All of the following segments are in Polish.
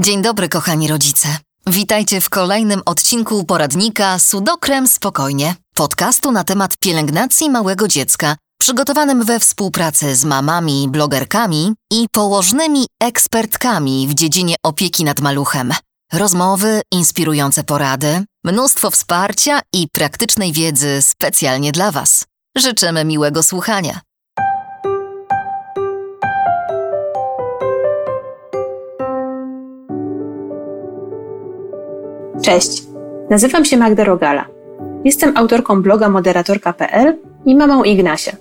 Dzień dobry, kochani rodzice. Witajcie w kolejnym odcinku poradnika Sudokrem Spokojnie, podcastu na temat pielęgnacji małego dziecka, przygotowanym we współpracy z mamami, blogerkami i położnymi ekspertkami w dziedzinie opieki nad maluchem. Rozmowy, inspirujące porady, mnóstwo wsparcia i praktycznej wiedzy specjalnie dla Was. Życzymy miłego słuchania. Cześć, nazywam się Magda Rogala. Jestem autorką bloga moderatorka.pl i mamą Ignasia.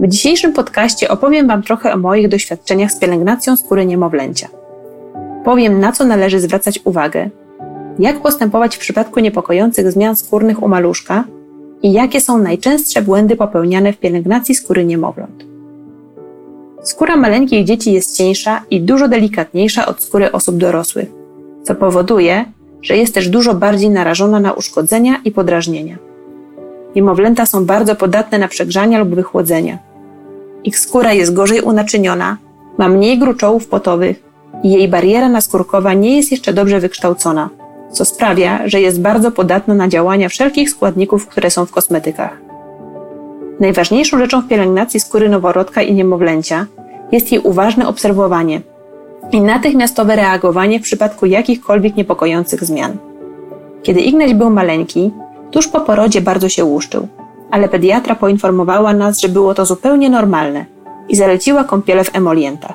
W dzisiejszym podcaście opowiem Wam trochę o moich doświadczeniach z pielęgnacją skóry niemowlęcia. Powiem, na co należy zwracać uwagę, jak postępować w przypadku niepokojących zmian skórnych u maluszka i jakie są najczęstsze błędy popełniane w pielęgnacji skóry niemowląt. Skóra maleńkich dzieci jest cieńsza i dużo delikatniejsza od skóry osób dorosłych, co powoduje, że jest też dużo bardziej narażona na uszkodzenia i podrażnienia. Niemowlęta są bardzo podatne na przegrzania lub wychłodzenia. Ich skóra jest gorzej unaczyniona, ma mniej gruczołów potowych i jej bariera naskórkowa nie jest jeszcze dobrze wykształcona, co sprawia, że jest bardzo podatna na działania wszelkich składników, które są w kosmetykach. Najważniejszą rzeczą w pielęgnacji skóry noworodka i niemowlęcia jest jej uważne obserwowanie – i natychmiastowe reagowanie w przypadku jakichkolwiek niepokojących zmian. Kiedy Ignaś był maleńki, tuż po porodzie bardzo się łuszczył, ale pediatra poinformowała nas, że było to zupełnie normalne i zaleciła kąpiele w emolientach.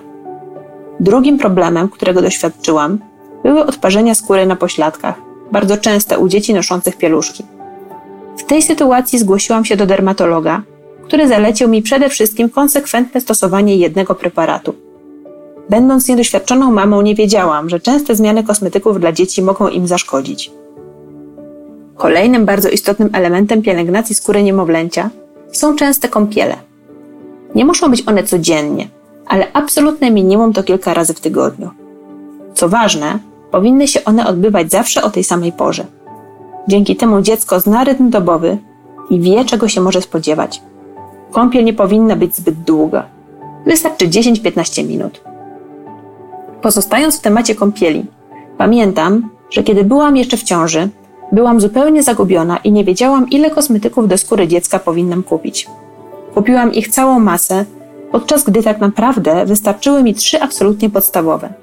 Drugim problemem, którego doświadczyłam, były odparzenia skóry na pośladkach, bardzo częste u dzieci noszących pieluszki. W tej sytuacji zgłosiłam się do dermatologa, który zalecił mi przede wszystkim konsekwentne stosowanie jednego preparatu – Będąc niedoświadczoną mamą, nie wiedziałam, że częste zmiany kosmetyków dla dzieci mogą im zaszkodzić. Kolejnym bardzo istotnym elementem pielęgnacji skóry niemowlęcia są częste kąpiele. Nie muszą być one codziennie, ale absolutne minimum to kilka razy w tygodniu. Co ważne, powinny się one odbywać zawsze o tej samej porze. Dzięki temu dziecko zna rytm dobowy i wie, czego się może spodziewać. Kąpiel nie powinna być zbyt długa. Wystarczy 10-15 minut. Pozostając w temacie kąpieli, pamiętam, że kiedy byłam jeszcze w ciąży, byłam zupełnie zagubiona i nie wiedziałam, ile kosmetyków do skóry dziecka powinnam kupić. Kupiłam ich całą masę, podczas gdy tak naprawdę wystarczyły mi trzy absolutnie podstawowe.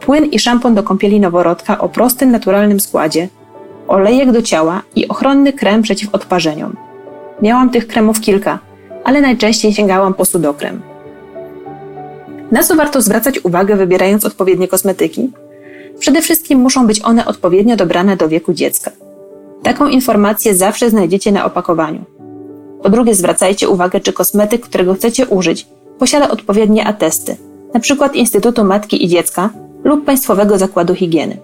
Płyn i szampon do kąpieli noworodka o prostym, naturalnym składzie, olejek do ciała i ochronny krem przeciw odparzeniom. Miałam tych kremów kilka, ale najczęściej sięgałam po sudokrem. Na co warto zwracać uwagę, wybierając odpowiednie kosmetyki? Przede wszystkim muszą być one odpowiednio dobrane do wieku dziecka. Taką informację zawsze znajdziecie na opakowaniu. Po drugie, zwracajcie uwagę, czy kosmetyk, którego chcecie użyć, posiada odpowiednie atesty, np. Instytutu Matki i Dziecka lub Państwowego Zakładu Higieny.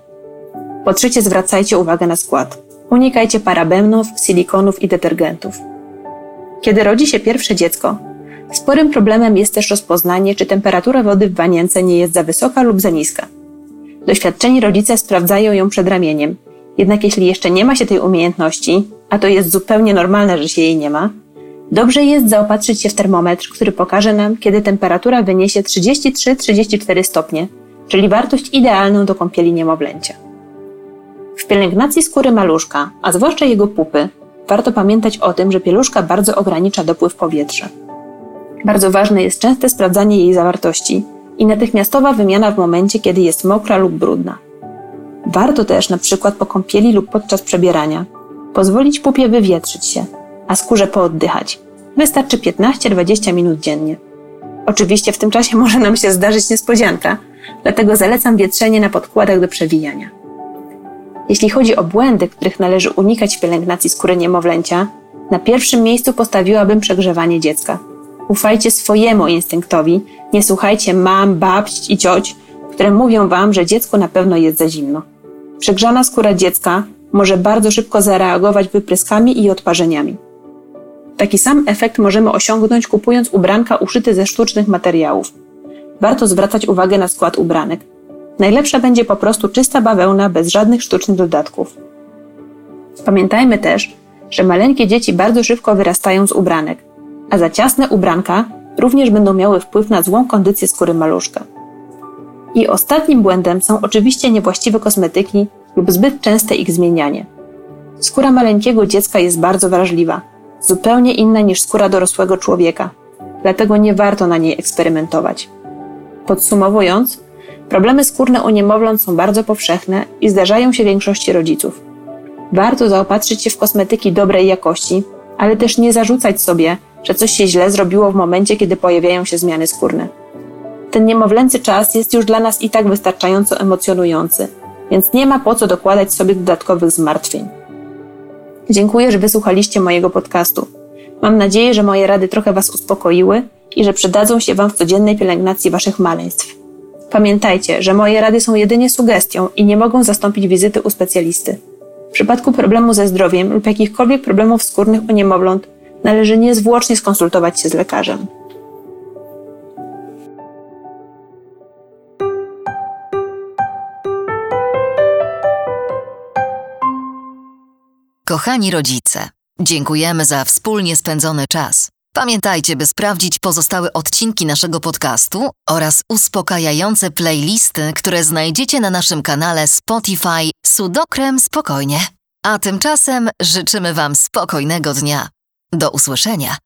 Po trzecie, zwracajcie uwagę na skład. Unikajcie parabenów, silikonów i detergentów. Kiedy rodzi się pierwsze dziecko, Sporym problemem jest też rozpoznanie, czy temperatura wody w wanience nie jest za wysoka lub za niska. Doświadczeni rodzice sprawdzają ją przed ramieniem, jednak jeśli jeszcze nie ma się tej umiejętności, a to jest zupełnie normalne, że się jej nie ma, dobrze jest zaopatrzyć się w termometr, który pokaże nam, kiedy temperatura wyniesie 33-34 stopnie, czyli wartość idealną do kąpieli niemowlęcia. W pielęgnacji skóry maluszka, a zwłaszcza jego pupy, warto pamiętać o tym, że pieluszka bardzo ogranicza dopływ powietrza. Bardzo ważne jest częste sprawdzanie jej zawartości i natychmiastowa wymiana w momencie, kiedy jest mokra lub brudna. Warto też na przykład po kąpieli lub podczas przebierania pozwolić pupie wywietrzyć się, a skórze pooddychać. Wystarczy 15-20 minut dziennie. Oczywiście w tym czasie może nam się zdarzyć niespodzianka, dlatego zalecam wietrzenie na podkładach do przewijania. Jeśli chodzi o błędy, których należy unikać w pielęgnacji skóry niemowlęcia, na pierwszym miejscu postawiłabym przegrzewanie dziecka – Ufajcie swojemu instynktowi, nie słuchajcie mam, babć i cioć, które mówią wam, że dziecko na pewno jest za zimno. Przegrzana skóra dziecka może bardzo szybko zareagować wypryskami i odparzeniami. Taki sam efekt możemy osiągnąć kupując ubranka uszyte ze sztucznych materiałów. Warto zwracać uwagę na skład ubranek. Najlepsza będzie po prostu czysta bawełna bez żadnych sztucznych dodatków. Pamiętajmy też, że maleńkie dzieci bardzo szybko wyrastają z ubranek, a za ciasne ubranka również będą miały wpływ na złą kondycję skóry maluszka. I ostatnim błędem są oczywiście niewłaściwe kosmetyki lub zbyt częste ich zmienianie. Skóra maleńkiego dziecka jest bardzo wrażliwa, zupełnie inna niż skóra dorosłego człowieka, dlatego nie warto na niej eksperymentować. Podsumowując, problemy skórne u niemowląt są bardzo powszechne i zdarzają się większości rodziców. Warto zaopatrzyć się w kosmetyki dobrej jakości, ale też nie zarzucać sobie, że coś się źle zrobiło w momencie, kiedy pojawiają się zmiany skórne. Ten niemowlęcy czas jest już dla nas i tak wystarczająco emocjonujący, więc nie ma po co dokładać sobie dodatkowych zmartwień. Dziękuję, że wysłuchaliście mojego podcastu. Mam nadzieję, że moje rady trochę Was uspokoiły i że przydadzą się Wam w codziennej pielęgnacji Waszych maleństw. Pamiętajcie, że moje rady są jedynie sugestią i nie mogą zastąpić wizyty u specjalisty. W przypadku problemu ze zdrowiem lub jakichkolwiek problemów skórnych u niemowląt należy niezwłocznie skonsultować się z lekarzem. Kochani rodzice, dziękujemy za wspólnie spędzony czas. Pamiętajcie, by sprawdzić pozostałe odcinki naszego podcastu oraz uspokajające playlisty, które znajdziecie na naszym kanale Spotify Sudokrem Spokojnie. A tymczasem życzymy Wam spokojnego dnia. Do usłyszenia.